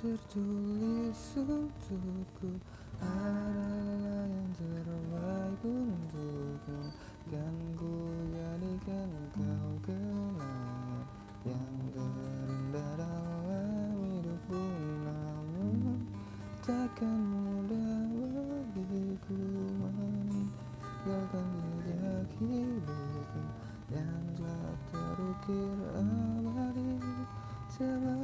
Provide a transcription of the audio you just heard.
tertulis untukku. Adalah yang terbaik untukku. Kan ku jadikan kau kenangan yang terindah dalam hidupku namun takkan mudah bagiku meninggalkan jejak hidupku yang telah terukir abadi sebab